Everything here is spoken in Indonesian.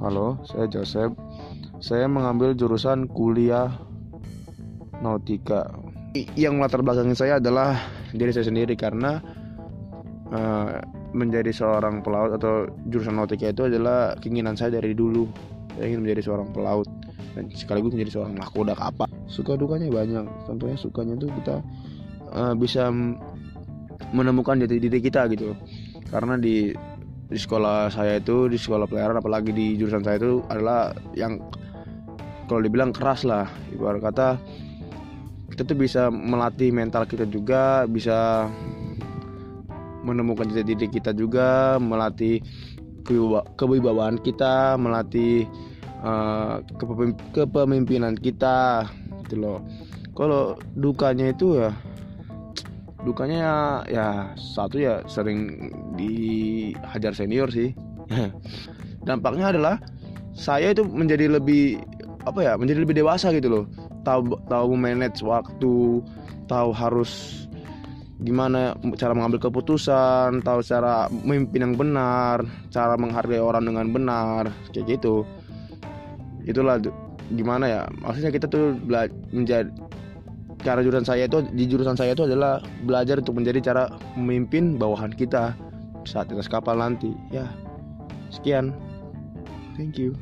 Halo, saya Joseph. Saya mengambil jurusan kuliah nautika. Yang melatar belakangi saya adalah diri saya sendiri karena uh, menjadi seorang pelaut atau jurusan nautika itu adalah keinginan saya dari dulu. Saya ingin menjadi seorang pelaut dan sekaligus menjadi seorang mahkoda kapal. Suka dukanya banyak. Contohnya sukanya tuh kita uh, bisa menemukan jati diri kita gitu. Karena di di sekolah saya itu di sekolah pelayaran apalagi di jurusan saya itu adalah yang kalau dibilang keras lah. Ibarat kata kita tuh bisa melatih mental kita juga bisa menemukan jati diri kita juga melatih kewibawaan kita melatih uh, kepemimpinan kita gitu loh. Kalau dukanya itu ya dukanya ya, ya satu ya sering dihajar senior sih. Dampaknya adalah saya itu menjadi lebih apa ya menjadi lebih dewasa gitu loh. Tahu tahu manage waktu tahu harus gimana cara mengambil keputusan tahu cara memimpin yang benar cara menghargai orang dengan benar kayak gitu. Itulah gimana ya maksudnya kita tuh belajar menjadi cara jurusan saya itu di jurusan saya itu adalah belajar untuk menjadi cara memimpin bawahan kita saat atas kapal nanti. Ya sekian. Thank you